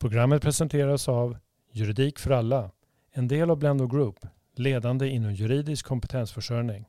Programmet presenteras av Juridik för alla, en del av Blendo Group, ledande inom juridisk kompetensförsörjning.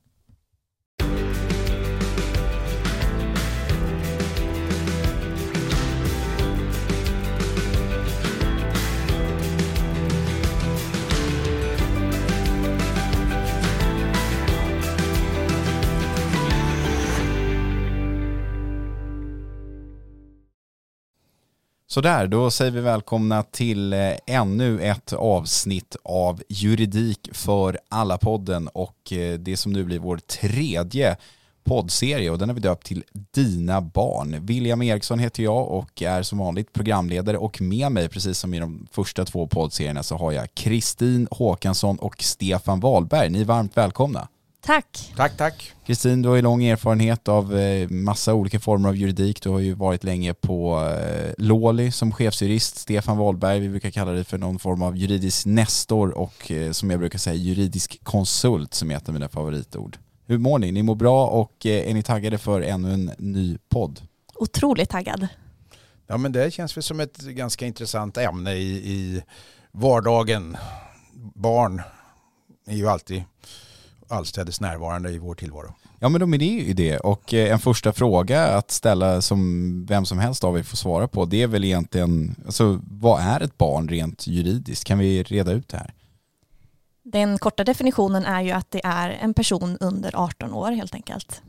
Sådär, då säger vi välkomna till eh, ännu ett avsnitt av Juridik för alla-podden och eh, det som nu blir vår tredje poddserie och den har vi döpt till Dina barn. William Eriksson heter jag och är som vanligt programledare och med mig, precis som i de första två poddserierna, så har jag Kristin Håkansson och Stefan Wahlberg. Ni är varmt välkomna. Tack. Tack, tack. Kristin, du har ju lång erfarenhet av eh, massa olika former av juridik. Du har ju varit länge på eh, Låli som chefsjurist. Stefan Wahlberg, vi brukar kalla dig för någon form av juridisk nestor och eh, som jag brukar säga juridisk konsult som är ett av mina favoritord. Hur mår ni? Ni mår bra och är ni taggade för ännu en ny podd? Otroligt taggad. Ja, men det känns väl som ett ganska intressant ämne i, i vardagen. Barn är ju alltid allstädes närvarande i vår tillvaro. Ja men de är ju det och eh, en första fråga att ställa som vem som helst av er får svara på det är väl egentligen, alltså vad är ett barn rent juridiskt? Kan vi reda ut det här? Den korta definitionen är ju att det är en person under 18 år helt enkelt.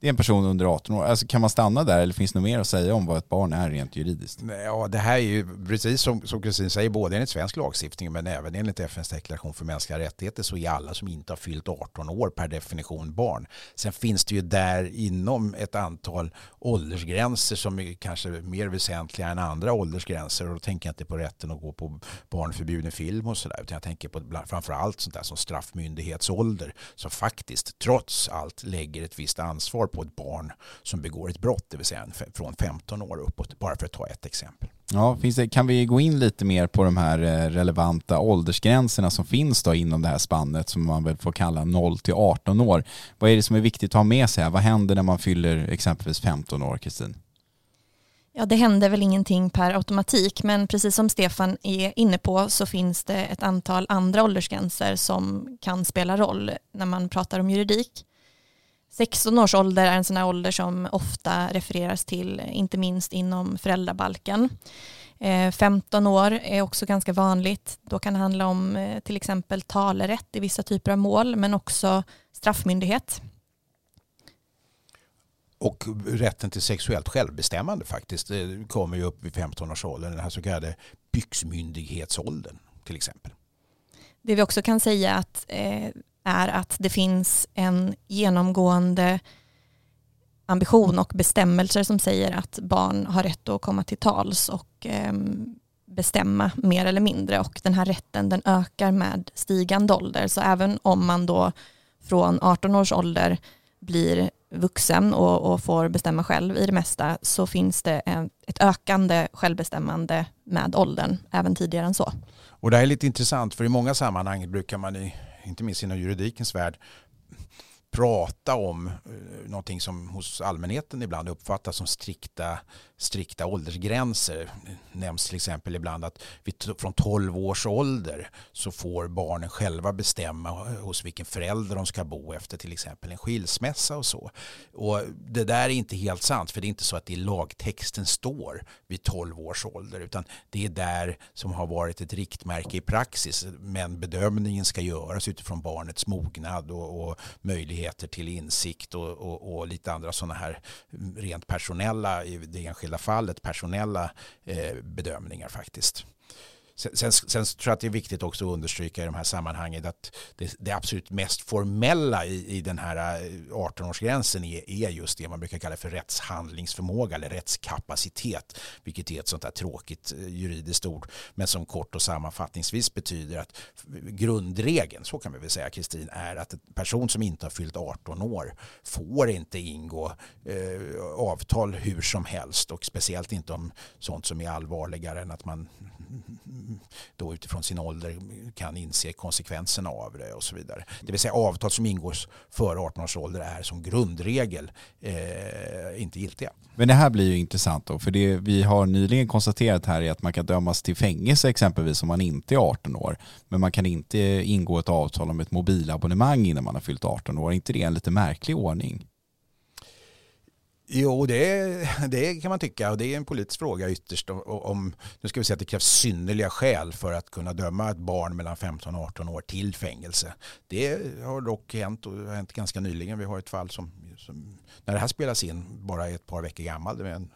Det är en person under 18 år. Alltså, kan man stanna där eller finns det något mer att säga om vad ett barn är rent juridiskt? Ja, det här är ju precis som, som Kristin säger, både enligt svensk lagstiftning men även enligt FNs deklaration för mänskliga rättigheter så är alla som inte har fyllt 18 år per definition barn. Sen finns det ju där inom ett antal åldersgränser som är kanske mer väsentliga än andra åldersgränser och då tänker jag inte på rätten att gå på barnförbjuden film och sådär utan jag tänker på framförallt sånt där som straffmyndighetsålder som faktiskt trots allt lägger ett visst ansvar på ett barn som begår ett brott, det vill säga från 15 år uppåt, bara för att ta ett exempel. Ja, finns det, kan vi gå in lite mer på de här eh, relevanta åldersgränserna som finns då inom det här spannet som man väl får kalla 0 till 18 år. Vad är det som är viktigt att ha med sig här? Vad händer när man fyller exempelvis 15 år, Kristin? Ja, det händer väl ingenting per automatik, men precis som Stefan är inne på så finns det ett antal andra åldersgränser som kan spela roll när man pratar om juridik. 16 års ålder är en sån här ålder som ofta refereras till, inte minst inom föräldrabalken. 15 eh, år är också ganska vanligt. Då kan det handla om eh, till exempel talerätt i vissa typer av mål, men också straffmyndighet. Och rätten till sexuellt självbestämmande faktiskt det kommer ju upp vid 15-årsåldern, den här så kallade byxmyndighetsåldern till exempel. Det vi också kan säga att eh, är att det finns en genomgående ambition och bestämmelser som säger att barn har rätt att komma till tals och ehm, bestämma mer eller mindre och den här rätten den ökar med stigande ålder så även om man då från 18 års ålder blir vuxen och, och får bestämma själv i det mesta så finns det en, ett ökande självbestämmande med åldern även tidigare än så. Och det här är lite intressant för i många sammanhang brukar man i inte minst inom juridikens värld, prata om eh, någonting som hos allmänheten ibland uppfattas som strikta, strikta åldersgränser. Det nämns till exempel ibland att från 12 års ålder så får barnen själva bestämma eh, hos vilken förälder de ska bo efter till exempel en skilsmässa och så. Och det där är inte helt sant för det är inte så att det i lagtexten står vid 12 års ålder utan det är där som har varit ett riktmärke i praxis men bedömningen ska göras utifrån barnets mognad och, och möjlighet möjligheter till insikt och, och, och lite andra sådana här rent personella, i det enskilda fallet, personella eh, bedömningar faktiskt. Sen, sen, sen, tror jag att det är viktigt också att understryka i de här sammanhangen att det, det absolut mest formella i, i den här eh, 18-årsgränsen är, är, just det man brukar kalla för rättshandlingsförmåga eller rättskapacitet, vilket är ett sånt där tråkigt eh, juridiskt ord, men som kort och sammanfattningsvis betyder att grundregeln, så kan vi väl säga Kristin, är att en person som inte har fyllt 18 år får inte ingå eh, avtal hur som helst och speciellt inte om sånt som är allvarligare än att man då utifrån sin ålder kan inse konsekvenserna av det och så vidare. Det vill säga avtal som ingås före 18 års ålder är som grundregel eh, inte giltiga. Men det här blir ju intressant då, för det vi har nyligen konstaterat här är att man kan dömas till fängelse exempelvis om man inte är 18 år. Men man kan inte ingå ett avtal om ett mobilabonnemang innan man har fyllt 18 år. Är inte det en lite märklig ordning? Jo, det, det kan man tycka och det är en politisk fråga ytterst. Om, nu ska vi säga att det krävs synnerliga skäl för att kunna döma ett barn mellan 15 och 18 år till fängelse. Det har dock hänt och har hänt ganska nyligen. Vi har ett fall som, som när det här spelas in bara ett par veckor gammal. Det är en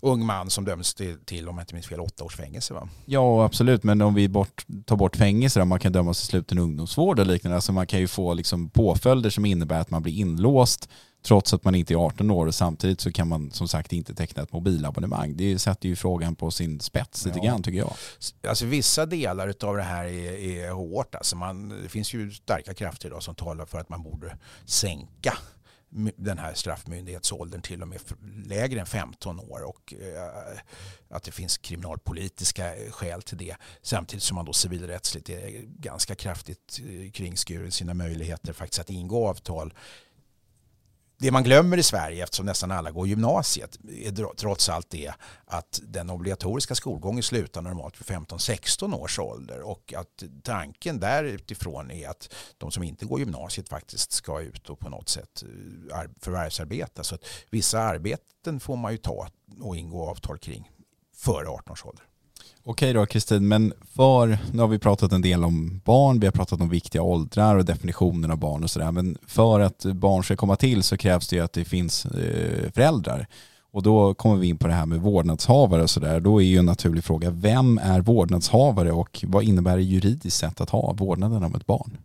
ung man som döms till, till om jag inte minns fel, åtta års fängelse. Va? Ja, absolut. Men om vi bort, tar bort fängelse, då, man kan dömas till sluten ungdomsvård och liknande. Alltså man kan ju få liksom påföljder som innebär att man blir inlåst trots att man inte är 18 år och samtidigt så kan man som sagt inte teckna ett mobilabonnemang. Det sätter ju frågan på sin spets lite ja. grann tycker jag. Alltså vissa delar av det här är, är hårt. Alltså man, det finns ju starka krafter idag som talar för att man borde sänka den här straffmyndighetsåldern till och med lägre än 15 år och eh, att det finns kriminalpolitiska skäl till det. Samtidigt som man då civilrättsligt är ganska kraftigt eh, kringskuren sina möjligheter faktiskt att ingå avtal det man glömmer i Sverige, eftersom nästan alla går gymnasiet, är trots allt det att den obligatoriska skolgången slutar normalt vid 15-16 års ålder och att tanken där utifrån är att de som inte går gymnasiet faktiskt ska ut och på något sätt eh, förvärvsarbeta. Så att vissa arbeten får man ju ta och ingå avtal kring före 18 års ålder. Okej då Kristin, men för, nu har vi pratat en del om barn, vi har pratat om viktiga åldrar och definitionen av barn och sådär, men för att barn ska komma till så krävs det ju att det finns eh, föräldrar. Och då kommer vi in på det här med vårdnadshavare och sådär. Då är ju en naturlig fråga, vem är vårdnadshavare och vad innebär det juridiskt sett att ha vårdnaden om ett barn?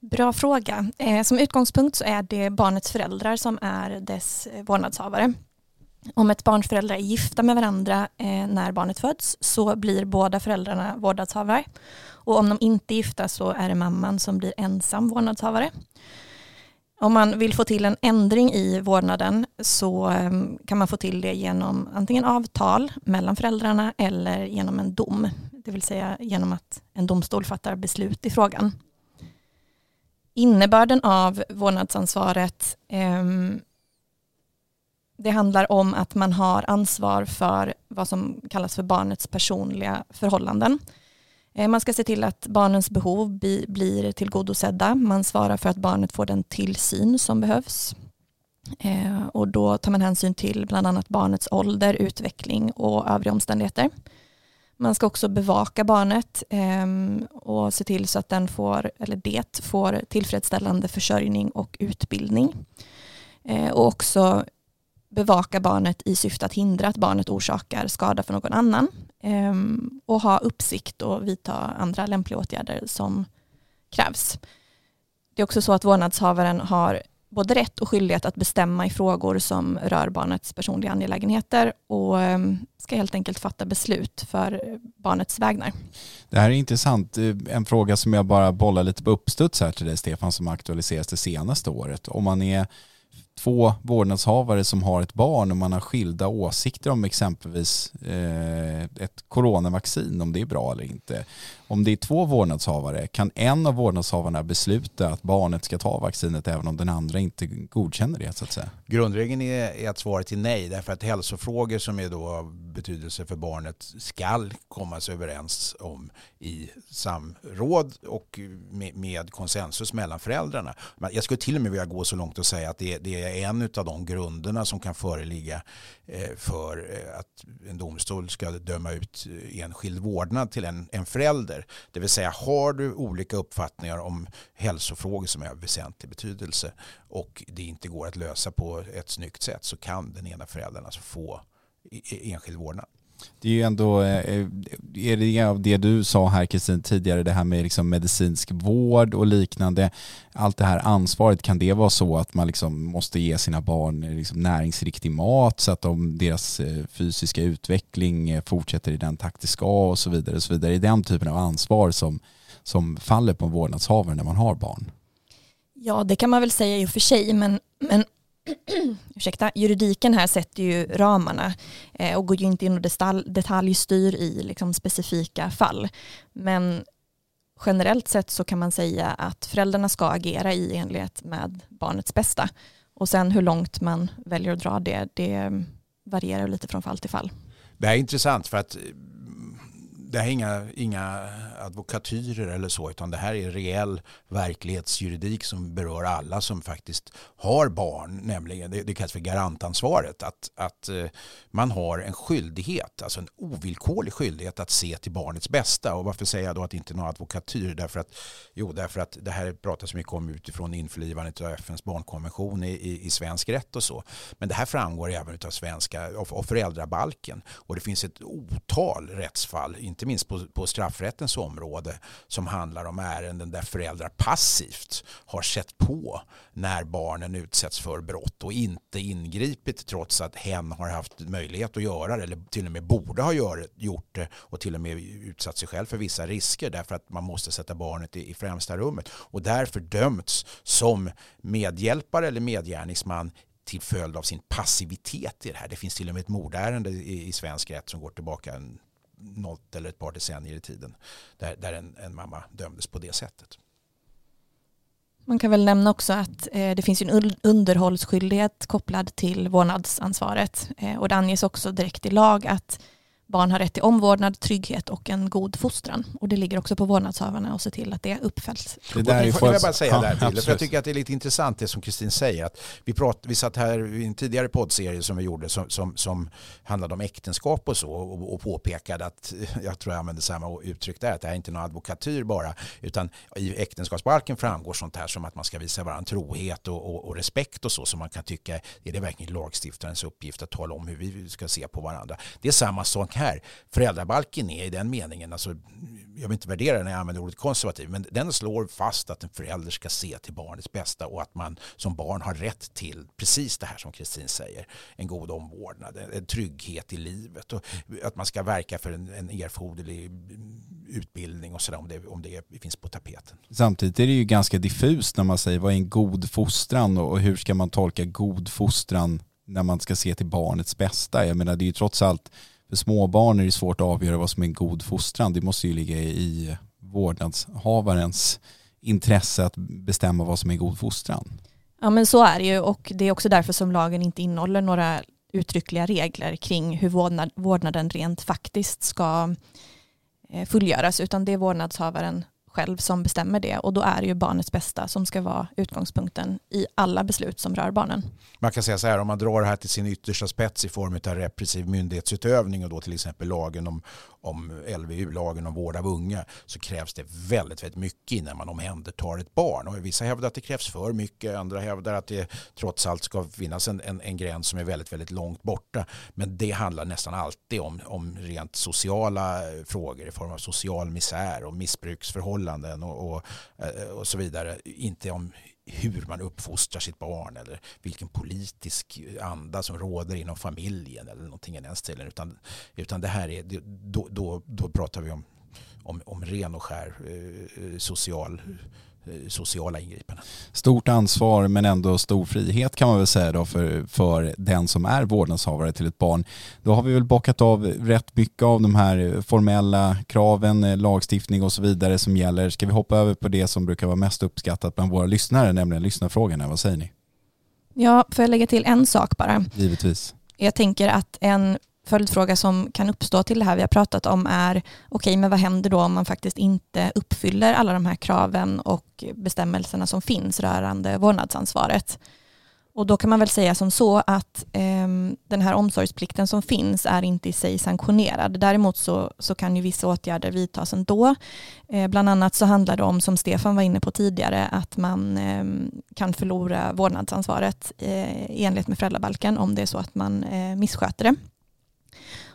Bra fråga. Eh, som utgångspunkt så är det barnets föräldrar som är dess eh, vårdnadshavare. Om ett barns föräldrar är gifta med varandra eh, när barnet föds så blir båda föräldrarna vårdnadshavare. Och om de inte är gifta så är det mamman som blir ensam vårdnadshavare. Om man vill få till en ändring i vårdnaden så eh, kan man få till det genom antingen avtal mellan föräldrarna eller genom en dom. Det vill säga genom att en domstol fattar beslut i frågan. Innebörden av vårdnadsansvaret eh, det handlar om att man har ansvar för vad som kallas för barnets personliga förhållanden. Eh, man ska se till att barnens behov blir tillgodosedda. Man svarar för att barnet får den tillsyn som behövs. Eh, och då tar man hänsyn till bland annat barnets ålder, utveckling och övriga omständigheter. Man ska också bevaka barnet ehm, och se till så att den får, eller det får tillfredsställande försörjning och utbildning. Eh, och också bevaka barnet i syfte att hindra att barnet orsakar skada för någon annan ehm, och ha uppsikt och vidta andra lämpliga åtgärder som krävs. Det är också så att vårdnadshavaren har både rätt och skyldighet att bestämma i frågor som rör barnets personliga angelägenheter och ehm, ska helt enkelt fatta beslut för barnets vägnar. Det här är intressant. Eh, en fråga som jag bara bollar lite på uppstuds här till dig Stefan som aktualiseras det senaste året. Om man är två vårdnadshavare som har ett barn och man har skilda åsikter om exempelvis eh, ett coronavaccin, om det är bra eller inte. Om det är två vårdnadshavare, kan en av vårdnadshavarna besluta att barnet ska ta vaccinet även om den andra inte godkänner det så att säga? Grundregeln är, att svaret är nej, därför att hälsofrågor som är då av betydelse för barnet skall kommas överens om i samråd och med, med konsensus mellan föräldrarna. Jag skulle till och med vilja gå så långt och säga att det, det är en av de grunderna som kan föreligga eh, för eh, att en domstol ska döma ut eh, enskild vårdnad till en, en förälder. Det vill säga har du olika uppfattningar om hälsofrågor som är av väsentlig betydelse och det inte går att lösa på ett snyggt sätt så kan den ena föräldern alltså få enskild vårdnad. Det är ju ändå, eh, eh, är det av det du sa här Kristin tidigare, det här med liksom medicinsk vård och liknande, allt det här ansvaret, kan det vara så att man liksom måste ge sina barn eh, liksom näringsriktig mat så att de, deras fysiska utveckling fortsätter i den takt det ska och så vidare. Och så vidare. Är det den typen av ansvar som, som faller på en vårdnadshavare när man har barn? Ja, det kan man väl säga i och för sig, men, men ursäkta, juridiken här sätter ju ramarna eh, och går ju inte in och detalj, detaljstyr i liksom, specifika fall. Men generellt sett så kan man säga att föräldrarna ska agera i enlighet med barnets bästa. Och sen hur långt man väljer att dra det, det varierar lite från fall till fall. Det här är intressant för att eh, det här är inga, inga advokatyrer eller så utan det här är reell verklighetsjuridik som berör alla som faktiskt har barn, nämligen det, det kallas för garantansvaret. Att, att eh, man har en skyldighet, alltså en ovillkorlig skyldighet att se till barnets bästa. Och varför säger jag då att det inte är någon advokatyr? Därför att, jo, därför att det här pratas mycket om utifrån införlivandet av FNs barnkonvention i, i, i svensk rätt och så. Men det här framgår även av svenska av, av föräldrabalken och det finns ett otal rättsfall, inte minst på, på straffrättens område som handlar om ärenden där föräldrar passivt har sett på när barnen utsätts för brott och inte ingripit trots att hen har haft möjlighet att göra det eller till och med borde ha gjort det och till och med utsatt sig själv för vissa risker därför att man måste sätta barnet i, i främsta rummet och därför dömts som medhjälpare eller medgärningsman till följd av sin passivitet i det här. Det finns till och med ett mordärende i, i svensk rätt som går tillbaka en något eller ett par decennier i tiden där, där en, en mamma dömdes på det sättet. Man kan väl nämna också att eh, det finns en underhållsskyldighet kopplad till vårdnadsansvaret eh, och det anges också direkt i lag att Barn har rätt till omvårdnad, trygghet och en god fostran. Och det ligger också på vårdnadshavarna att se till att det uppfälls. Det där är får jag bara säga ja, där, Pille, för jag tycker att det är lite intressant det som Kristin säger. Att vi, prat, vi satt här i en tidigare poddserie som vi gjorde som, som, som handlade om äktenskap och så och, och påpekade att, jag tror jag använde samma uttryck där, att det här är inte någon advokatyr bara, utan i äktenskapsbalken framgår sånt här som att man ska visa varandra trohet och, och, och respekt och så, som man kan tycka, är det verkligen lagstiftarens uppgift att tala om hur vi ska se på varandra? Det är samma sak här. Föräldrabalken är i den meningen, alltså, jag vill inte värdera när jag använder ordet konservativ, men den slår fast att en förälder ska se till barnets bästa och att man som barn har rätt till precis det här som Kristin säger, en god omvårdnad, en trygghet i livet och att man ska verka för en, en erforderlig utbildning och sådär om det, om det finns på tapeten. Samtidigt är det ju ganska diffust när man säger vad är en god fostran och hur ska man tolka god fostran när man ska se till barnets bästa. Jag menar det är ju trots allt för småbarn är det svårt att avgöra vad som är en god fostran. Det måste ju ligga i vårdnadshavarens intresse att bestämma vad som är god fostran. Ja men så är det ju och det är också därför som lagen inte innehåller några uttryckliga regler kring hur vårdnaden rent faktiskt ska eh, fullgöras utan det är vårdnadshavaren själv som bestämmer det och då är det ju barnets bästa som ska vara utgångspunkten i alla beslut som rör barnen. Man kan säga så här, om man drar det här till sin yttersta spets i form av repressiv myndighetsutövning och då till exempel lagen om, om LVU, lagen om vård av unga, så krävs det väldigt, väldigt mycket innan man omhändertar ett barn. Och vissa hävdar att det krävs för mycket, andra hävdar att det trots allt ska finnas en, en, en gräns som är väldigt, väldigt långt borta. Men det handlar nästan alltid om, om rent sociala eh, frågor i form av social misär och missbruksförhållanden och, och, eh, och så vidare. Inte om hur man uppfostrar sitt barn eller vilken politisk anda som råder inom familjen eller någonting i den stilen. Utan, utan det här är, då, då, då pratar vi om, om, om ren och skär eh, eh social sociala ingripanden. Stort ansvar men ändå stor frihet kan man väl säga då för, för den som är vårdnadshavare till ett barn. Då har vi väl bockat av rätt mycket av de här formella kraven, eh, lagstiftning och så vidare som gäller. Ska vi hoppa över på det som brukar vara mest uppskattat bland våra lyssnare, nämligen lyssnarfrågorna. Vad säger ni? Ja, får jag lägga till en sak bara? Givetvis. Jag tänker att en följdfråga som kan uppstå till det här vi har pratat om är okej, okay, men vad händer då om man faktiskt inte uppfyller alla de här kraven och bestämmelserna som finns rörande vårdnadsansvaret? Och då kan man väl säga som så att eh, den här omsorgsplikten som finns är inte i sig sanktionerad. Däremot så, så kan ju vissa åtgärder vidtas ändå. Eh, bland annat så handlar det om, som Stefan var inne på tidigare, att man eh, kan förlora vårdnadsansvaret eh, i enlighet med föräldrabalken om det är så att man eh, missköter det.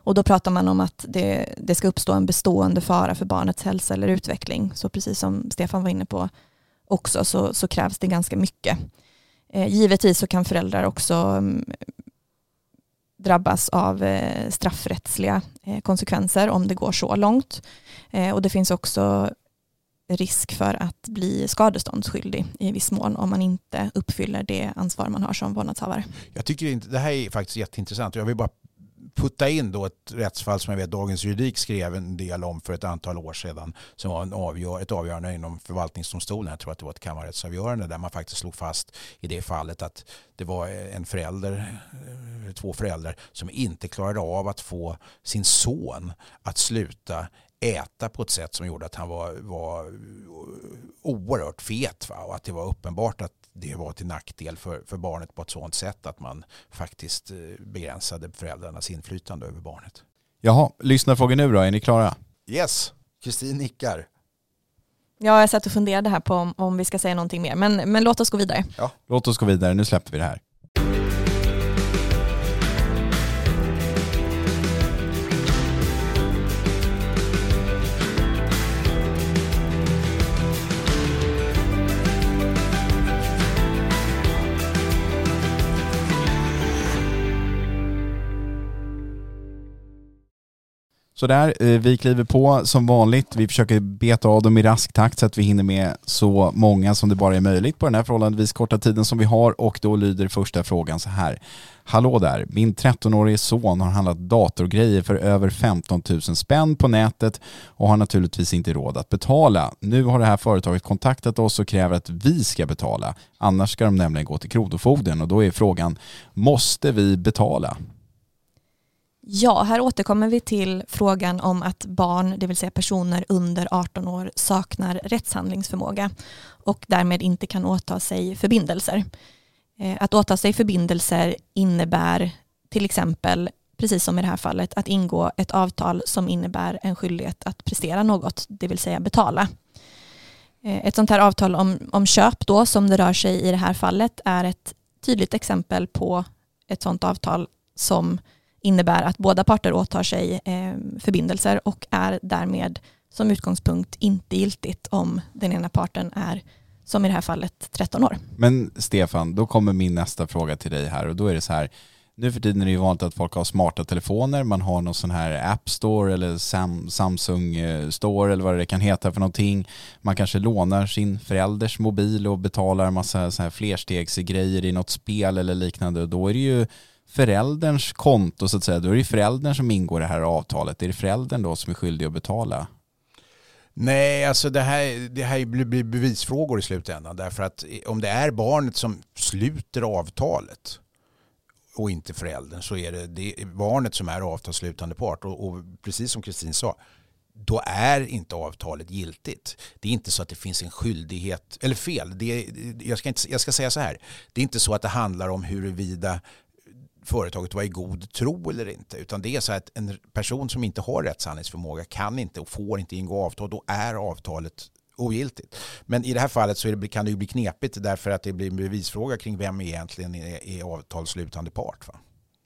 Och då pratar man om att det, det ska uppstå en bestående fara för barnets hälsa eller utveckling. Så precis som Stefan var inne på också så, så krävs det ganska mycket. Eh, givetvis så kan föräldrar också mm, drabbas av eh, straffrättsliga eh, konsekvenser om det går så långt. Eh, och det finns också risk för att bli skadeståndsskyldig i viss mån om man inte uppfyller det ansvar man har som vårdnadshavare. Jag tycker inte, det här är faktiskt jätteintressant. Jag vill bara putta in då ett rättsfall som jag vet Dagens Juridik skrev en del om för ett antal år sedan som var en avgör, ett avgörande inom förvaltningsdomstolen. Jag tror att det var ett kammarrättsavgörande där man faktiskt slog fast i det fallet att det var en förälder, eh, två föräldrar som inte klarade av att få sin son att sluta äta på ett sätt som gjorde att han var, var oerhört fet. Va? Och att det var uppenbart att det var till nackdel för, för barnet på ett sådant sätt att man faktiskt eh, begränsade föräldrarnas inflytande över barnet. Jaha, lyssna frågan nu då, är ni klara? Yes, Kristin nickar. Ja, jag satt och funderade här på om, om vi ska säga någonting mer, men, men låt oss gå vidare. Ja. Låt oss gå vidare, nu släpper vi det här. Sådär, eh, vi kliver på som vanligt. Vi försöker beta av dem i rask takt så att vi hinner med så många som det bara är möjligt på den här förhållandevis korta tiden som vi har och då lyder första frågan så här. Hallå där, min 13-årige son har handlat datorgrejer för över 15 000 spänn på nätet och har naturligtvis inte råd att betala. Nu har det här företaget kontaktat oss och kräver att vi ska betala. Annars ska de nämligen gå till Kronofogden och då är frågan, måste vi betala? Ja, här återkommer vi till frågan om att barn, det vill säga personer under 18 år, saknar rättshandlingsförmåga och därmed inte kan åta sig förbindelser. Eh, att åta sig förbindelser innebär till exempel, precis som i det här fallet, att ingå ett avtal som innebär en skyldighet att prestera något, det vill säga betala. Eh, ett sånt här avtal om, om köp då, som det rör sig i det här fallet, är ett tydligt exempel på ett sånt avtal som innebär att båda parter åtar sig eh, förbindelser och är därmed som utgångspunkt inte giltigt om den ena parten är, som i det här fallet, 13 år. Men Stefan, då kommer min nästa fråga till dig här och då är det så här, nu för tiden är det ju vanligt att folk har smarta telefoner, man har någon sån här App Store eller Sam Samsung eh, Store eller vad det kan heta för någonting. Man kanske lånar sin förälders mobil och betalar massa så här flerstegsgrejer i något spel eller liknande och då är det ju förälderns konto så att säga, då är det föräldern som ingår i det här avtalet. Är det föräldern då som är skyldig att betala? Nej, alltså det här, det här blir bevisfrågor i slutändan. Därför att om det är barnet som sluter avtalet och inte föräldern så är det, det barnet som är avtalsslutande part. Och, och precis som Kristin sa, då är inte avtalet giltigt. Det är inte så att det finns en skyldighet, eller fel, det, jag, ska inte, jag ska säga så här, det är inte så att det handlar om huruvida företaget var i god tro eller inte. Utan det är så att en person som inte har rättshandlingsförmåga kan inte och får inte ingå avtal. Då är avtalet ogiltigt. Men i det här fallet så det, kan det ju bli knepigt därför att det blir en bevisfråga kring vem egentligen är, är avtalsslutande part. Va?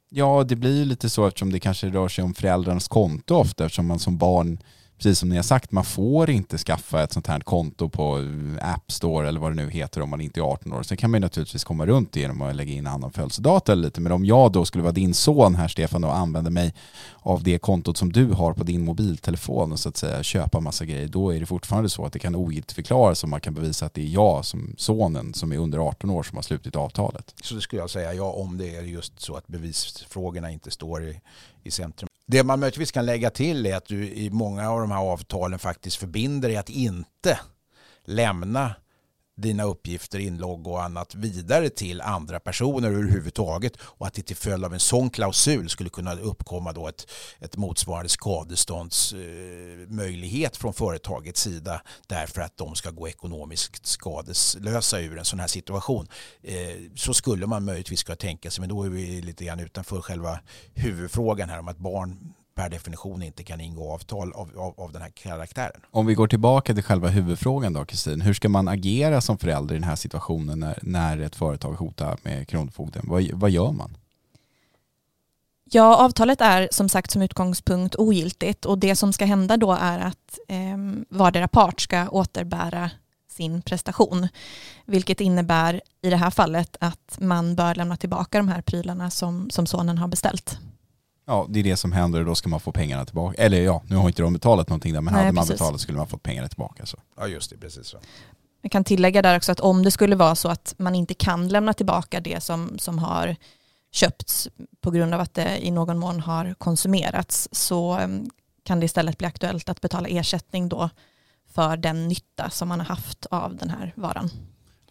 Ja, det blir ju lite så eftersom det kanske rör sig om föräldrarnas konto ofta eftersom man som barn precis som ni har sagt, man får inte skaffa ett sånt här konto på App Store eller vad det nu heter om man inte är 18 år. Sen kan man ju naturligtvis komma runt det genom att lägga in annan födelsedata eller lite. Men om jag då skulle vara din son här Stefan och använda mig av det kontot som du har på din mobiltelefon och så att säga köpa massa grejer, då är det fortfarande så att det kan ogiltigförklaras om man kan bevisa att det är jag som sonen som är under 18 år som har slutit avtalet. Så det skulle jag säga ja om det är just så att bevisfrågorna inte står i, i centrum. Det man möjligtvis kan lägga till är att du i många av de här avtalen faktiskt förbinder dig att inte lämna dina uppgifter, inlogg och annat vidare till andra personer överhuvudtaget och att det till följd av en sån klausul skulle kunna uppkomma då ett, ett motsvarande skadeståndsmöjlighet eh, från företagets sida därför att de ska gå ekonomiskt skadeslösa ur en sån här situation. Eh, så skulle man möjligtvis kunna tänka sig, men då är vi lite grann utanför själva huvudfrågan här om att barn per definition inte kan ingå avtal av, av, av, den här karaktären. Om vi går tillbaka till själva huvudfrågan då Kristin, hur ska man agera som förälder i den här situationen när, när ett företag hotar med Kronofogden? Vad, vad gör man? Ja, avtalet är som sagt som utgångspunkt ogiltigt och det som ska hända då är att eh, vardera part ska återbära sin prestation. Vilket innebär i det här fallet att man bör lämna tillbaka de här prylarna som, som sonen har beställt. Ja, det är det som händer och då ska man få pengarna tillbaka. Eller ja, nu har inte de betalat någonting där, men Nej, hade man precis. betalat skulle man fått pengarna tillbaka. Så. Ja just det, precis så. Jag kan tillägga där också att om det skulle vara så att man inte kan lämna tillbaka det som, som har köpts på grund av att det i någon mån har konsumerats så em, kan det istället bli aktuellt att betala ersättning då för den nytta som man har haft av den här varan.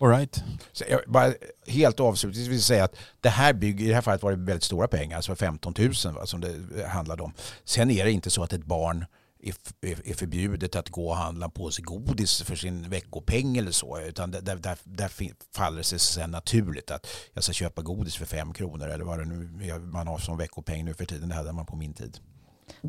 All right. Så jag bara helt avslutningsvis säga att det här bygger, i det här fallet var det väldigt stora pengar, alltså 15 000 va, som det handlade om. Sen är det inte så att ett barn är, förbjudet att gå och handla på sig godis för sin veckopeng eller så. Utan där, där, där, faller det sig sen naturligt att jag ska köpa godis för fem kronor eller vad det nu är man har som veckopeng nu för tiden. Det hade man på min tid.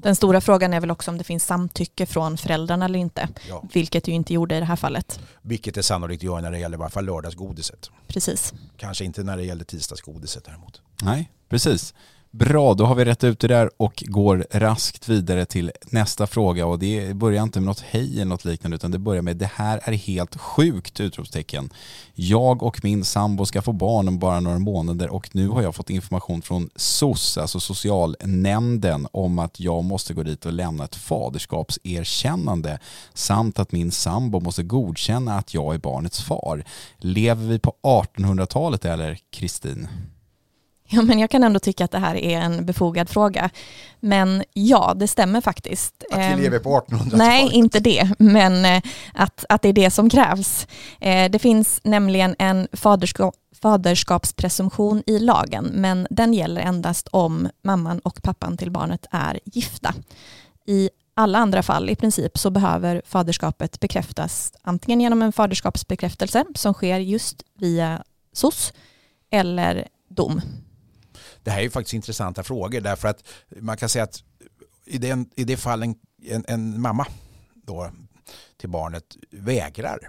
Den stora frågan är väl också om det finns samtycke från föräldrarna eller inte, Ja. vilket ju inte gjorde i det här fallet. Vilket det sannolikt gör när det gäller i varje fall lördagsgodiset. Precis. Kanske inte när det gäller tisdagsgodiset däremot. Nej, precis. Bra, då har vi rätt ut det där och går raskt vidare till nästa fråga och det börjar inte med något hej eller något liknande utan det börjar med det här är helt sjukt utropstecken. Jag och min sambo ska få barn om bara några månader och nu har jag fått information från SOS, alltså socialnämnden, om att jag måste gå dit och lämna ett faderskapserkännande samt att min sambo måste godkänna att jag är barnets far. Lever vi på 1800-talet eller Kristin? Ja, men jag kan ändå tycka att det här är en befogad fråga. Men ja, det stämmer faktiskt. Att Ehm, vi lever på 1800-talet. Nej, inte det, men eh, att, att det är det som krävs. Eh, Det finns nämligen en faderskap, faderskapspresumtion i lagen, men den gäller endast om mamman och pappan till barnet är gifta. I alla andra fall i princip så behöver faderskapet bekräftas antingen genom en faderskapsbekräftelse som sker just via SOS eller dom. Det här är ju faktiskt intressanta frågor därför att man kan säga att i, den, i det fall en, en, en mamma då, till barnet vägrar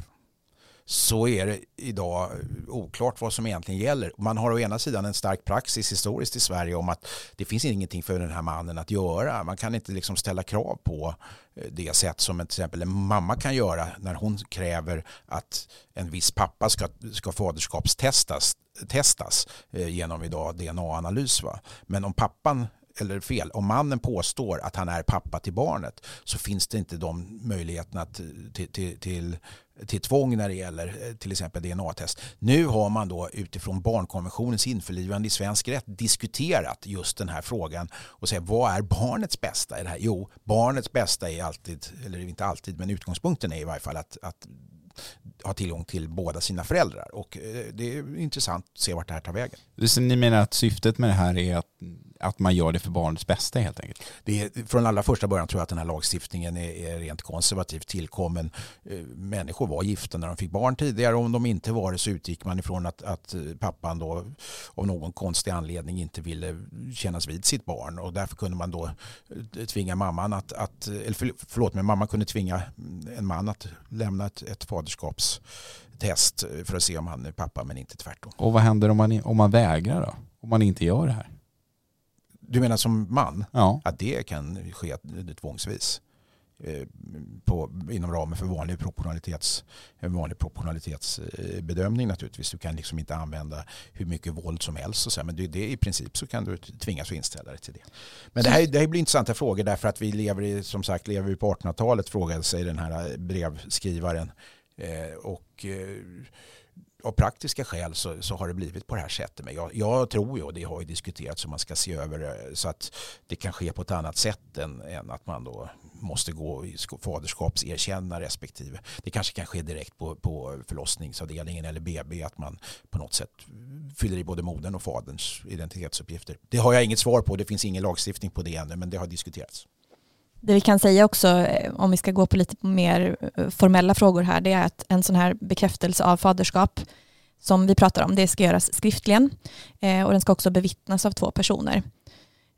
så är det idag oklart vad som egentligen gäller. Man har å ena sidan en stark praxis historiskt i Sverige om att det finns ingenting för den här mannen att göra. Man kan inte liksom ställa krav på det sätt som till exempel en mamma kan göra när hon kräver att en viss pappa ska, ska faderskapstestas testas eh, genom idag DNA-analys. Va? Men om pappan eller fel, om mannen påstår att han är pappa till barnet så finns det inte de möjligheterna eh, till, till, till, till, tvång när det gäller eh, till exempel DNA-test. Nu har man då utifrån barnkonventionens införlivande i svensk rätt diskuterat just den här frågan och säger vad är barnets bästa i det här? Jo, barnets bästa är alltid, eller inte alltid, men utgångspunkten är i varje fall att, att ha tillgång till båda sina föräldrar och eh, det är intressant att se vart det här tar vägen. Så ni menar att syftet med det här är att, att man gör det för barnets bästa helt enkelt? Det är, från allra första början tror jag att den här lagstiftningen är, är rent konservativt tillkommen. Eh, Människor var gifta när de fick barn tidigare om de inte var det så utgick man ifrån att, att eh, pappan då av någon konstig anledning inte ville kännas vid sitt barn och därför kunde man då eh, tvinga mamman att, att eller för- förlåt men mamman kunde tvinga en man att lämna ett, ett faderskapstest för att se om han är pappa men inte tvärtom. Och vad händer om man, om man vägrar då? Om man inte gör det här? Du menar som man? Ja. att det kan ske tvångsvis eh, på, inom ramen för vanlig, proportionalitets, en vanlig proportionalitetsbedömning naturligtvis. Du kan liksom inte använda hur mycket våld som helst. Och så, här, men det, det, i princip så kan du tvingas att inställa dig till det. Men det här, det här blir intressanta frågor därför att vi lever i, som sagt, lever vi på 1800-talet frågade sig den här brevskrivaren. Eh, och eh, av praktiska skäl så, så har det blivit på det här sättet. Men jag, jag tror ju, och det har ju diskuterats, om man ska se över det så att det kan ske på ett annat sätt än, än att man då måste gå i faderskapserkänna respektive. Det kanske kan ske direkt på, på förlossningsavdelningen eller BB att man på något sätt fyller i både modern och faderns identitetsuppgifter. Det har jag inget svar på, det finns ingen lagstiftning på det ännu men det har diskuterats. Det vi kan säga också, eh, om vi ska gå på lite mer eh, formella frågor här, det är att en sån här bekräftelse av faderskap som vi pratar om, det ska göras skriftligen eh, och den ska också bevittnas av två personer.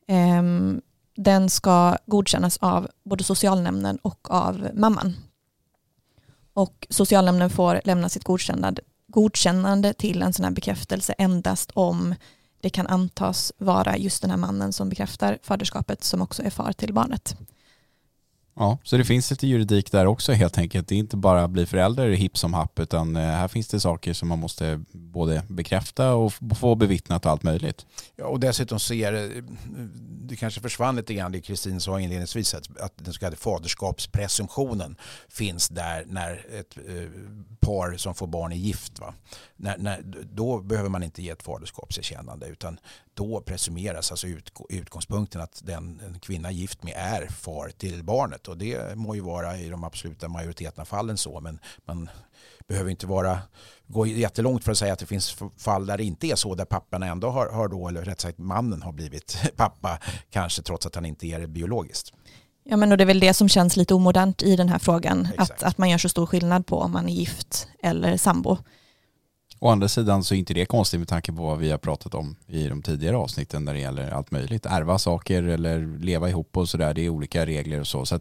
Ehm, den ska godkännas av både socialnämnden och av mamman. Och socialnämnden får lämna sitt godkännande, godkännande till en sån här bekräftelse endast om det kan antas vara just den här mannen som bekräftar faderskapet som också är far till barnet. Ja, så det finns lite juridik där också helt enkelt. Det är inte bara att bli förälder hipp som happ utan eh, här finns det saker som man måste både bekräfta och få bevittnat och allt möjligt. Ja, och dessutom ser det, eh, det kanske försvann lite grann det Kristin sa inledningsvis att, att den så kallade faderskapspresumtionen finns där när ett eh, par som får barn är gift. Va? När, när, då behöver man inte ge ett faderskapserkännande utan då presumeras alltså ut, utgångspunkten att den en kvinna gift med är far till barnet och det må ju vara i de absoluta majoriteten av fallen så men man behöver inte vara, gå jättelångt för att säga att det finns fall där det inte är så där pappan ändå har, har då, eller rätt sagt mannen har blivit pappa kanske trots att han inte är det biologiskt. Ja men och det är väl det som känns lite omodernt i den här frågan, att, att man gör så stor skillnad på om man är gift eller sambo. Å andra sidan så är inte det konstigt med tanke på vad vi har pratat om i de tidigare avsnitten när det gäller allt möjligt. Ärva saker eller leva ihop och sådär. Det är olika regler och så. Så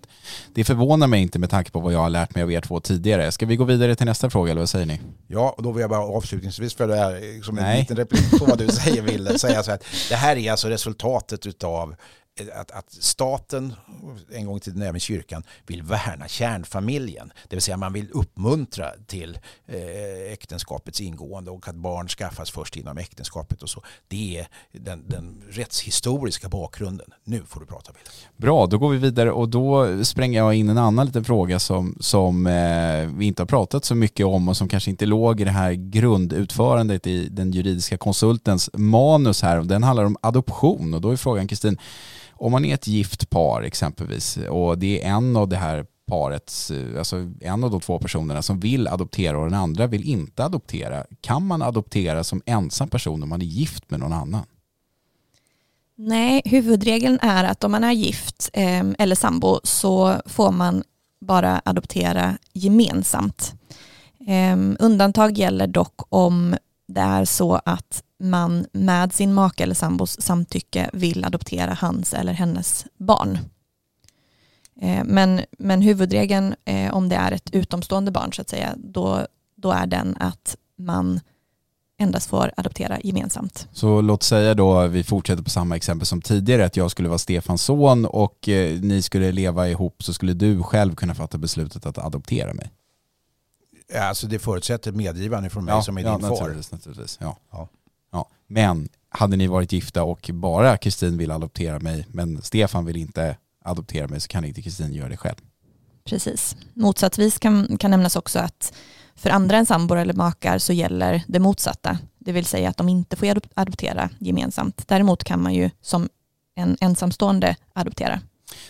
det förvånar mig inte med tanke på vad jag har lärt mig av er två tidigare. Ska vi gå vidare till nästa fråga eller vad säger ni? Ja, och då vill jag bara avslutningsvis för det här som en Nej. liten replik på vad du säger Ville, säga så att det här är alltså resultatet av att, att, staten, en gång i tiden även kyrkan, vill värna kärnfamiljen. Det vill säga man vill uppmuntra till eh, äktenskapets ingående och att barn skaffas först inom äktenskapet och så. Det är den, den rättshistoriska bakgrunden. Nu får du prata Bill. Bra, då går vi vidare och då spränger jag in en annan liten fråga som, som eh, vi inte har pratat så mycket om och som kanske inte låg i det här grundutförandet i den juridiska konsultens manus här. Den handlar om adoption och då är frågan Kristin, om man är ett gift par exempelvis och det är en av det här parets, alltså en av de två personerna som vill adoptera och den andra vill inte adoptera. Kan man adoptera som ensam person om man är gift med någon annan? Nej, huvudregeln är att om man är gift eh, eller sambo så får man bara adoptera gemensamt. Eh, undantag gäller dock om det är så att man med sin make eller sambos samtycke vill adoptera hans eller hennes barn. Eh, men, men huvudregeln eh, om det är ett utomstående barn så att säga, då, då är den att man endast får adoptera gemensamt. Så låt säga då, vi fortsätter på samma exempel som tidigare, att jag skulle vara Stefans son och eh, ni skulle leva ihop så skulle du själv kunna fatta beslutet att adoptera mig? Ja, alltså det förutsätter medgivande från mig ja, som är ja, din naturligtvis, far. Naturligtvis, ja. Ja. Ja. Men hade ni varit gifta och bara Kristin vill adoptera mig men Stefan vill inte adoptera mig så kan inte Kristin göra det själv. Precis. Motsatsvis kan, kan nämnas också att för andra än sambor eller makar så gäller det motsatta. Det vill säga att de inte får adoptera gemensamt. Däremot kan man ju som en ensamstående adoptera.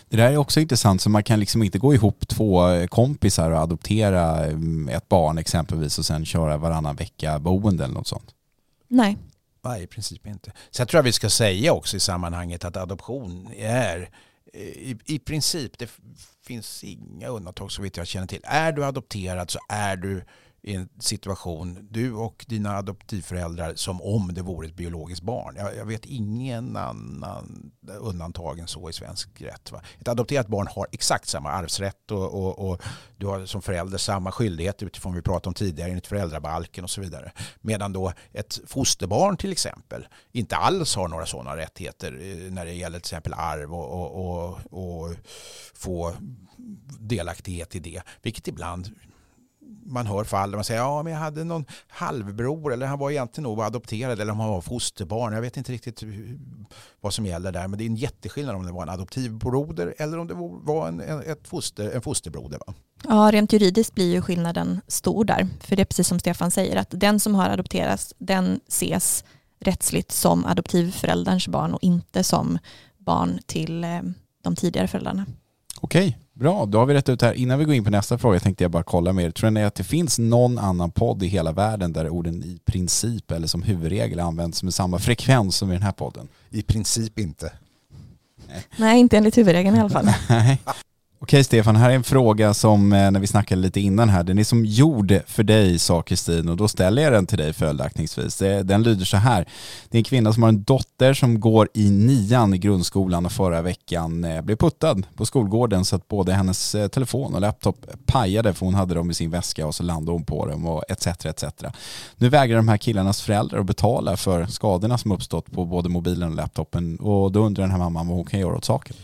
Det där är också intressant, så man kan liksom inte gå ihop två kompisar och adoptera mm, ett barn exempelvis och sen köra varannan vecka boende eller något sånt. Nej. Nej, i princip inte. Sen tror jag vi ska säga också i sammanhanget att adoption är eh, i, i princip, det finns inga undantag så vitt jag känner till. Är du adopterad så är du i en situation, du och dina adoptivföräldrar, som om det vore ett biologiskt barn. Jag, jag vet ingen annan undantag än så i svensk rätt. Va? Ett adopterat barn har exakt samma arvsrätt och, och, och, du har som förälder samma skyldighet utifrån vi pratade om tidigare enligt föräldrabalken och så vidare. Medan då ett fosterbarn till exempel inte alls har några sådana rättigheter eh, när det gäller till exempel arv och, och, och, och få delaktighet i det. Vilket ibland man hör fall där man säger ja men jag hade någon halvbror eller han var egentligen nog adopterad eller om han var fosterbarn. Jag vet inte riktigt vad som gäller där men det är en jätteskillnad om det var en adoptivbroder eller om det var en, ett foster, en fosterbroder. Va? Ja, rent juridiskt blir ju skillnaden stor där. För det är precis som Stefan säger att den som har adopterats den ses rättsligt som adoptivförälderns barn och inte som barn till eh, de tidigare föräldrarna. Okej, bra. Då har vi rätt ut här. Innan vi går in på nästa fråga tänkte jag bara kolla med er. Tror ni att det finns någon annan podd i hela världen där orden i princip eller som huvudregel används med samma frekvens som i den här podden? I princip inte. Nej, Nej inte enligt huvudregeln i alla fall. Nej. Okej Stefan, här är en fråga som eh, när vi snackade lite innan här, den är som gjord för dig sa Kristin och då ställer jag den till dig följaktningsvis. Den lyder så här, det är en kvinna som har en dotter som går i nian i grundskolan och förra veckan eh, blev puttad på skolgården så att både hennes eh, telefon och laptop pajade för hon hade dem i sin väska och så landade hon på dem och etc. etc. Nu vägrar de här killarnas föräldrar att betala för skadorna som uppstått på både mobilen och laptopen och då undrar den här mamman vad hon kan göra åt saken.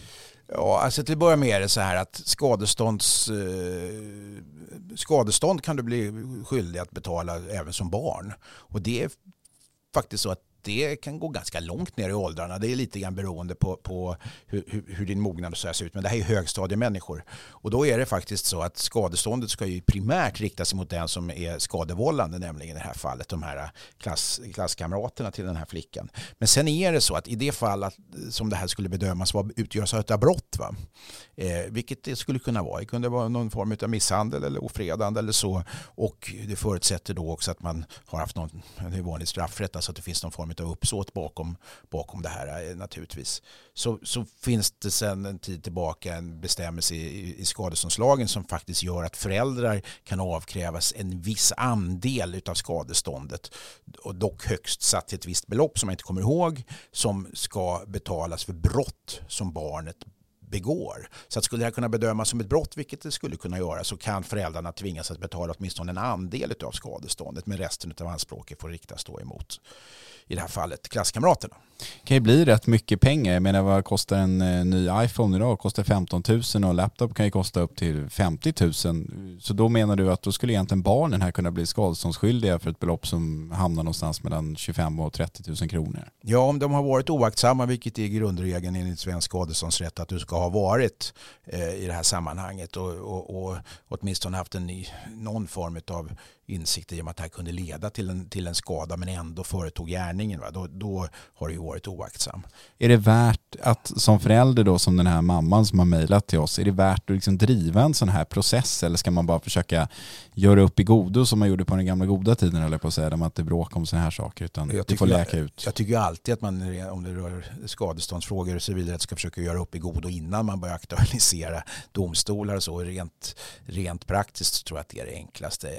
Ja, alltså till att börja med är det så här att skadestånds, eh, skadestånd kan du bli skyldig att betala även som barn. Och det är faktiskt så att det kan gå ganska långt ner i åldrarna. Det är lite grann beroende på, på hur, hur, hur, din mognad och så ser ut. Men det här är högstadiemänniskor. Och då är det faktiskt så att skadeståndet ska ju primärt rikta sig mot den som är skadevållande, nämligen i det här fallet de här äh, klass, klasskamraterna till den här flickan. Men sen är det så att i det fall att, som det här skulle bedömas vara utgöras av ett brott, va? Eh, vilket det skulle kunna vara. Det kunde vara någon form av misshandel eller ofredande eller så. Och det förutsätter då också att man har haft någon, det är vanlig straffrätt, alltså att det finns någon form av uppsåt bakom, bakom det här eh, naturligtvis. Så, så finns det sedan en tid tillbaka en bestämmelse i, i skadeståndslagen som faktiskt gör att föräldrar kan avkrävas en viss andel av skadeståndet. Och dock högst satt till ett visst belopp som jag inte kommer ihåg som ska betalas för brott som barnet begår. Så att skulle det här kunna bedömas som ett brott, vilket det skulle kunna göra, så kan föräldrarna tvingas att betala åtminstone en andel av skadeståndet, men resten av anspråket får riktas då emot i det här fallet klasskamraterna. Det kan ju bli rätt mycket pengar. Jag menar vad kostar en eh, ny iPhone idag? Kostar 15 000 och laptop kan ju kosta upp till 50 000. Så då menar du att då skulle egentligen barnen här kunna bli skadeståndsskyldiga för ett belopp som hamnar någonstans mellan 25 och 30 000 kronor? Ja, om de har varit oaktsamma, vilket är grundregeln enligt svensk skadeståndsrätt att du ska ha varit eh, i det här sammanhanget och, och, och åtminstone haft en någon form av insikt i att det här kunde leda till en, till en skada men ändå företog gärningen. Va? Då, då har det ju varit oaktsam. Är det värt att som förälder då som den här mamman som har mejlat till oss, är det värt att liksom driva en sån här process eller ska man bara försöka göra upp i godo som man gjorde på den gamla goda tiden eller på att säga, där man inte bråkar om såna här saker utan det får läka ut? Jag, jag tycker alltid att man om det rör skadeståndsfrågor och så vidare ska försöka göra upp i godo innan man börjar aktualisera domstolar och så. Rent, rent praktiskt tror jag att det är det enklaste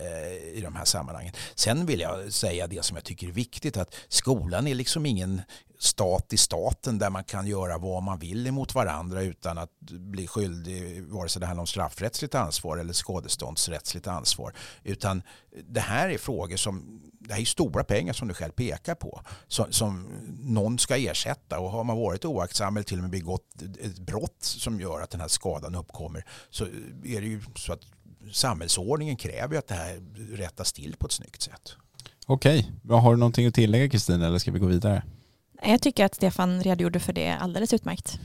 i de här sammanhangen. Sen vill jag säga det som jag tycker är viktigt att skolan är liksom ingen stat i staten där man kan göra vad man vill emot varandra utan att bli skyldig vare sig det handlar om straffrättsligt ansvar eller skadeståndsrättsligt ansvar. Utan det här är frågor som, det här är stora pengar som du själv pekar på som, som någon ska ersätta och har man varit oaktsam eller till och med begått ett brott som gör att den här skadan uppkommer så är det ju så att samhällsordningen kräver att det här rättas till på ett snyggt sätt. Okej, har du någonting att tillägga Kristin eller ska vi gå vidare? Jag tycker att Stefan redogjorde för det alldeles utmärkt.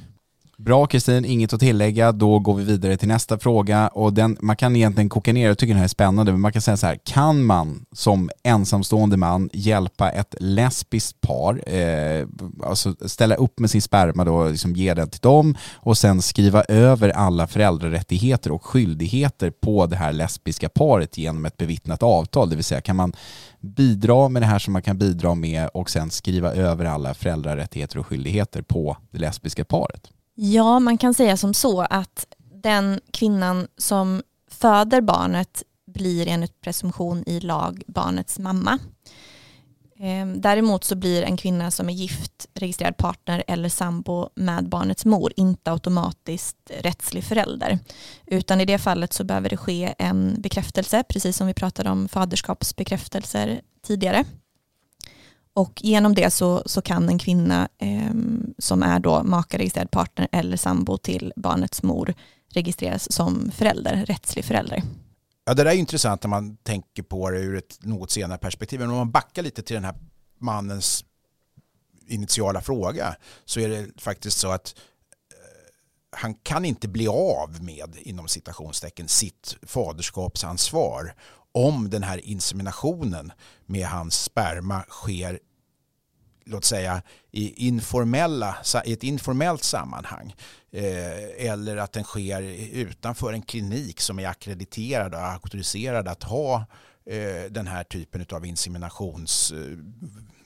Bra Kristin, inget att tillägga. Då går vi vidare till nästa fråga och den, man kan egentligen koka ner, jag tycker den här är spännande, men man kan säga så här, kan man som ensamstående man hjälpa ett lesbiskt par, eh, alltså ställa upp med sin sperma då, liksom ge den till dem och sen skriva över alla föräldrarättigheter och skyldigheter på det här lesbiska paret genom ett bevittnat avtal, det vill säga kan man bidra med det här som man kan bidra med och sen skriva över alla föräldrarättigheter och skyldigheter på det lesbiska paret? Ja, man kan säga som så att den kvinnan som föder barnet blir enligt presumtion i lag barnets mamma. Ehm, däremot så blir en kvinna som är gift, registrerad partner eller sambo med barnets mor inte automatiskt rättslig förälder. Utan i det fallet så behöver det ske en bekräftelse, precis som vi pratade om faderskapsbekräftelser tidigare. Och genom det så, så kan en kvinna eh, som är då makaregistrerad partner eller sambo till barnets mor registreras som förälder, rättslig förälder. Ja, det där är intressant när man tänker på det ur ett något senare perspektiv. Men om man backar lite till den här mannens initiala fråga så är det faktiskt så att eh, han kan inte bli av med, inom citationstecken, sitt faderskapsansvar om den här inseminationen med hans sperma sker låt säga i, informella, i ett informellt sammanhang eh, eller att den sker utanför en klinik som är akkrediterad och auktoriserad att ha eh, den här typen av inseminations eh,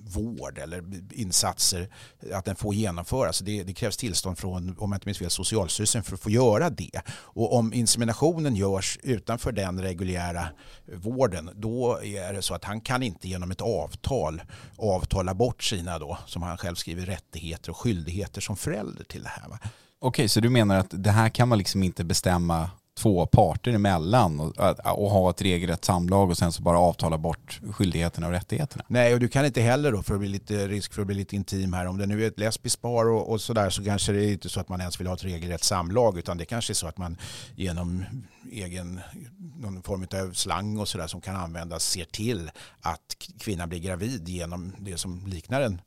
vård eller insatser att den får genomföras. Det, det krävs tillstånd från, om jag inte minns fel, Socialstyrelsen för att få göra det. Och om inseminationen görs utanför den reguljära vården då är det så att han kan inte genom ett avtal avtala bort sina då, som han själv skriver, rättigheter och skyldigheter som förälder till det här. Va? Okej, så du menar att det här kan man liksom inte bestämma två parter emellan och, och ha ett regelrätt samlag och sen så bara avtala bort skyldigheterna och rättigheterna. Nej, och du kan inte heller då, för att bli lite risk för att bli lite intim här, om det nu är ett lesbiskt par och, och sådär så kanske det är inte så att man ens vill ha ett regelrätt samlag utan det kanske är så att man genom egen någon form av slang och sådär som kan användas ser till att kvinnan blir gravid genom det som liknar en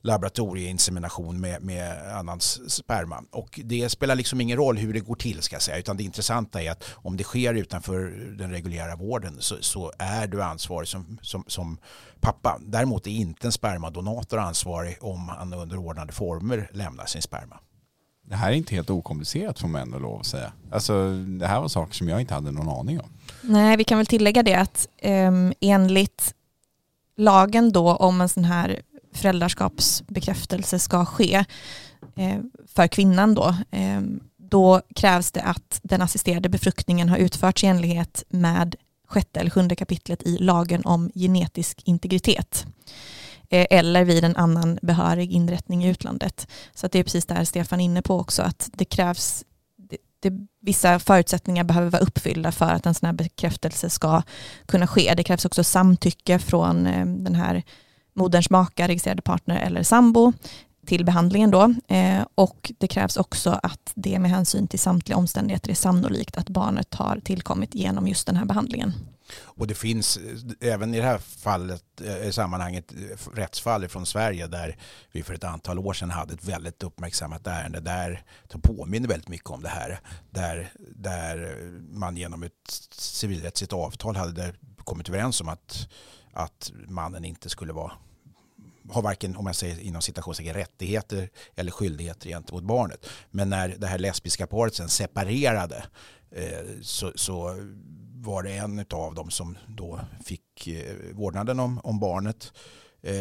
laboratorieinsemination med, med annans sperma. Och det spelar liksom ingen roll hur det går till ska jag säga, utan det intressanta är att om det sker utanför den reguljära vården så, så är du ansvarig som, som, som pappa. Däremot är inte en spermadonator ansvarig om han under ordnade former lämnar sin sperma. Det här är inte helt okomplicerat får man ändå lov att säga. Alltså, det här var saker som jag inte hade någon aning om. Nej, vi kan väl tillägga det att um, enligt lagen då om en sån här föräldraskapsbekräftelse ska ske eh, för kvinnan då, eh, då krävs det att den assisterade befruktningen har utförts i enlighet med sjätte eller sjunde kapitlet i lagen om genetisk integritet eh, eller vid en annan behörig inrättning i utlandet. Så det är precis det här Stefan är inne på också, att det krävs det, det, vissa förutsättningar behöver vara uppfyllda för att en sån här bekräftelse ska kunna ske. Det krävs också samtycke från eh, den här moderns maka, registrerade partner eller sambo till behandlingen då. Eh, och det krävs också att det med hänsyn till samtliga omständigheter är sannolikt att barnet har tillkommit genom just den här behandlingen. Och det finns eh, även i det här fallet, eh, i sammanhanget, eh, rättsfall från Sverige där vi för ett antal år sedan hade ett väldigt uppmärksammat ärende där som påminner väldigt mycket om det här. Där, där man genom ett civilrättsligt avtal hade kommit överens om att, att mannen inte skulle vara har varken, om jag säger inom citationstecken, rättigheter eller skyldigheter gentemot barnet. Men när det här lesbiska paret sen separerade eh, så, så, var det en av dem som då fick eh, vårdnaden om, om barnet eh,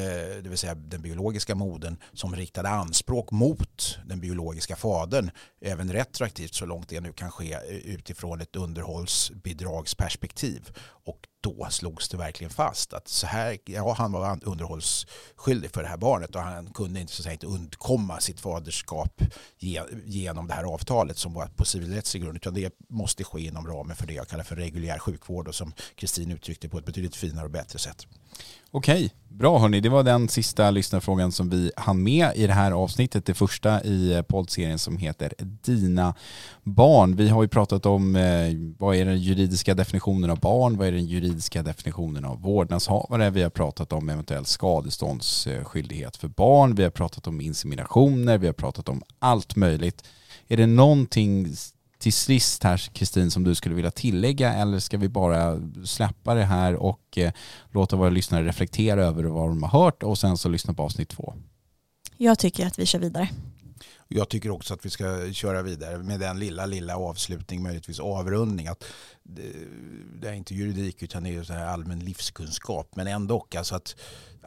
det vill säga den biologiska modern, som riktade anspråk mot den biologiska fadern, även retroaktivt så långt det nu kan ske eh, utifrån ett underhållsbidragsperspektiv. Och då slogs det verkligen fast att så här, ja, han var underhållsskyldig för det här barnet och han kunde inte, så säga, inte undkomma sitt faderskap genom det här avtalet som var på civilrättslig grund utan det måste ske inom ramen för det jag kallar för reguljär sjukvård och som Kristin uttryckte på ett betydligt finare och bättre sätt. Okej, bra hörni. Det var den sista lyssnarfrågan som vi hann med i det här avsnittet. Det första i eh, poddserien som heter Dina barn. Vi har ju pratat om eh, vad är den juridiska definitionen av barn, vad är den juridiska definitionen av vårdnadshavare. Vi har pratat om eventuell skadeståndsskyldighet för barn. Vi har pratat om inseminationer. Vi har pratat om allt möjligt. Är det någonting till sist här Kristin som du skulle vilja tillägga eller ska vi bara släppa det här och eh, låta våra lyssnare reflektera över vad de har hört och sen så lyssna på avsnitt två? Jag tycker att vi kör vidare. Jag tycker också att vi ska köra vidare med den lilla, lilla avslutning, möjligtvis avrundning. Att det, det är inte juridik utan det är så här allmän livskunskap. Men ändå, alltså att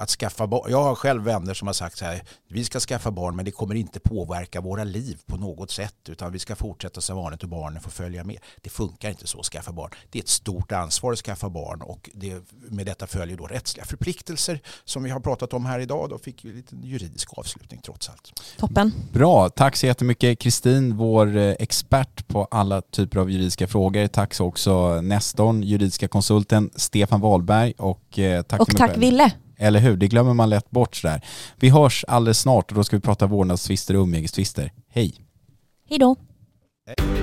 att skaffa barn. Jag har själv vänner som har sagt så här, vi ska skaffa barn men det kommer inte påverka våra liv på något sätt utan vi ska fortsätta som vanligt och barnen får följa med. Det funkar inte så att skaffa barn. Det är ett stort ansvar att skaffa barn och det, med detta följer då rättsliga förpliktelser som vi har pratat om här idag. Då fick vi lite juridisk avslutning trots allt. Toppen. Bra, tack så jättemycket Kristin, vår eh, expert på alla typer av juridiska frågor. Tack så också Nestorn, juridiska konsulten Stefan Wahlberg och eh, tack Och tack Ville. Eller hur? Det glömmer man lätt bort sådär. Vi hörs alldeles snart och då ska vi prata vårdnadstvister och umgängestvister. Hej! Hej då! Hej.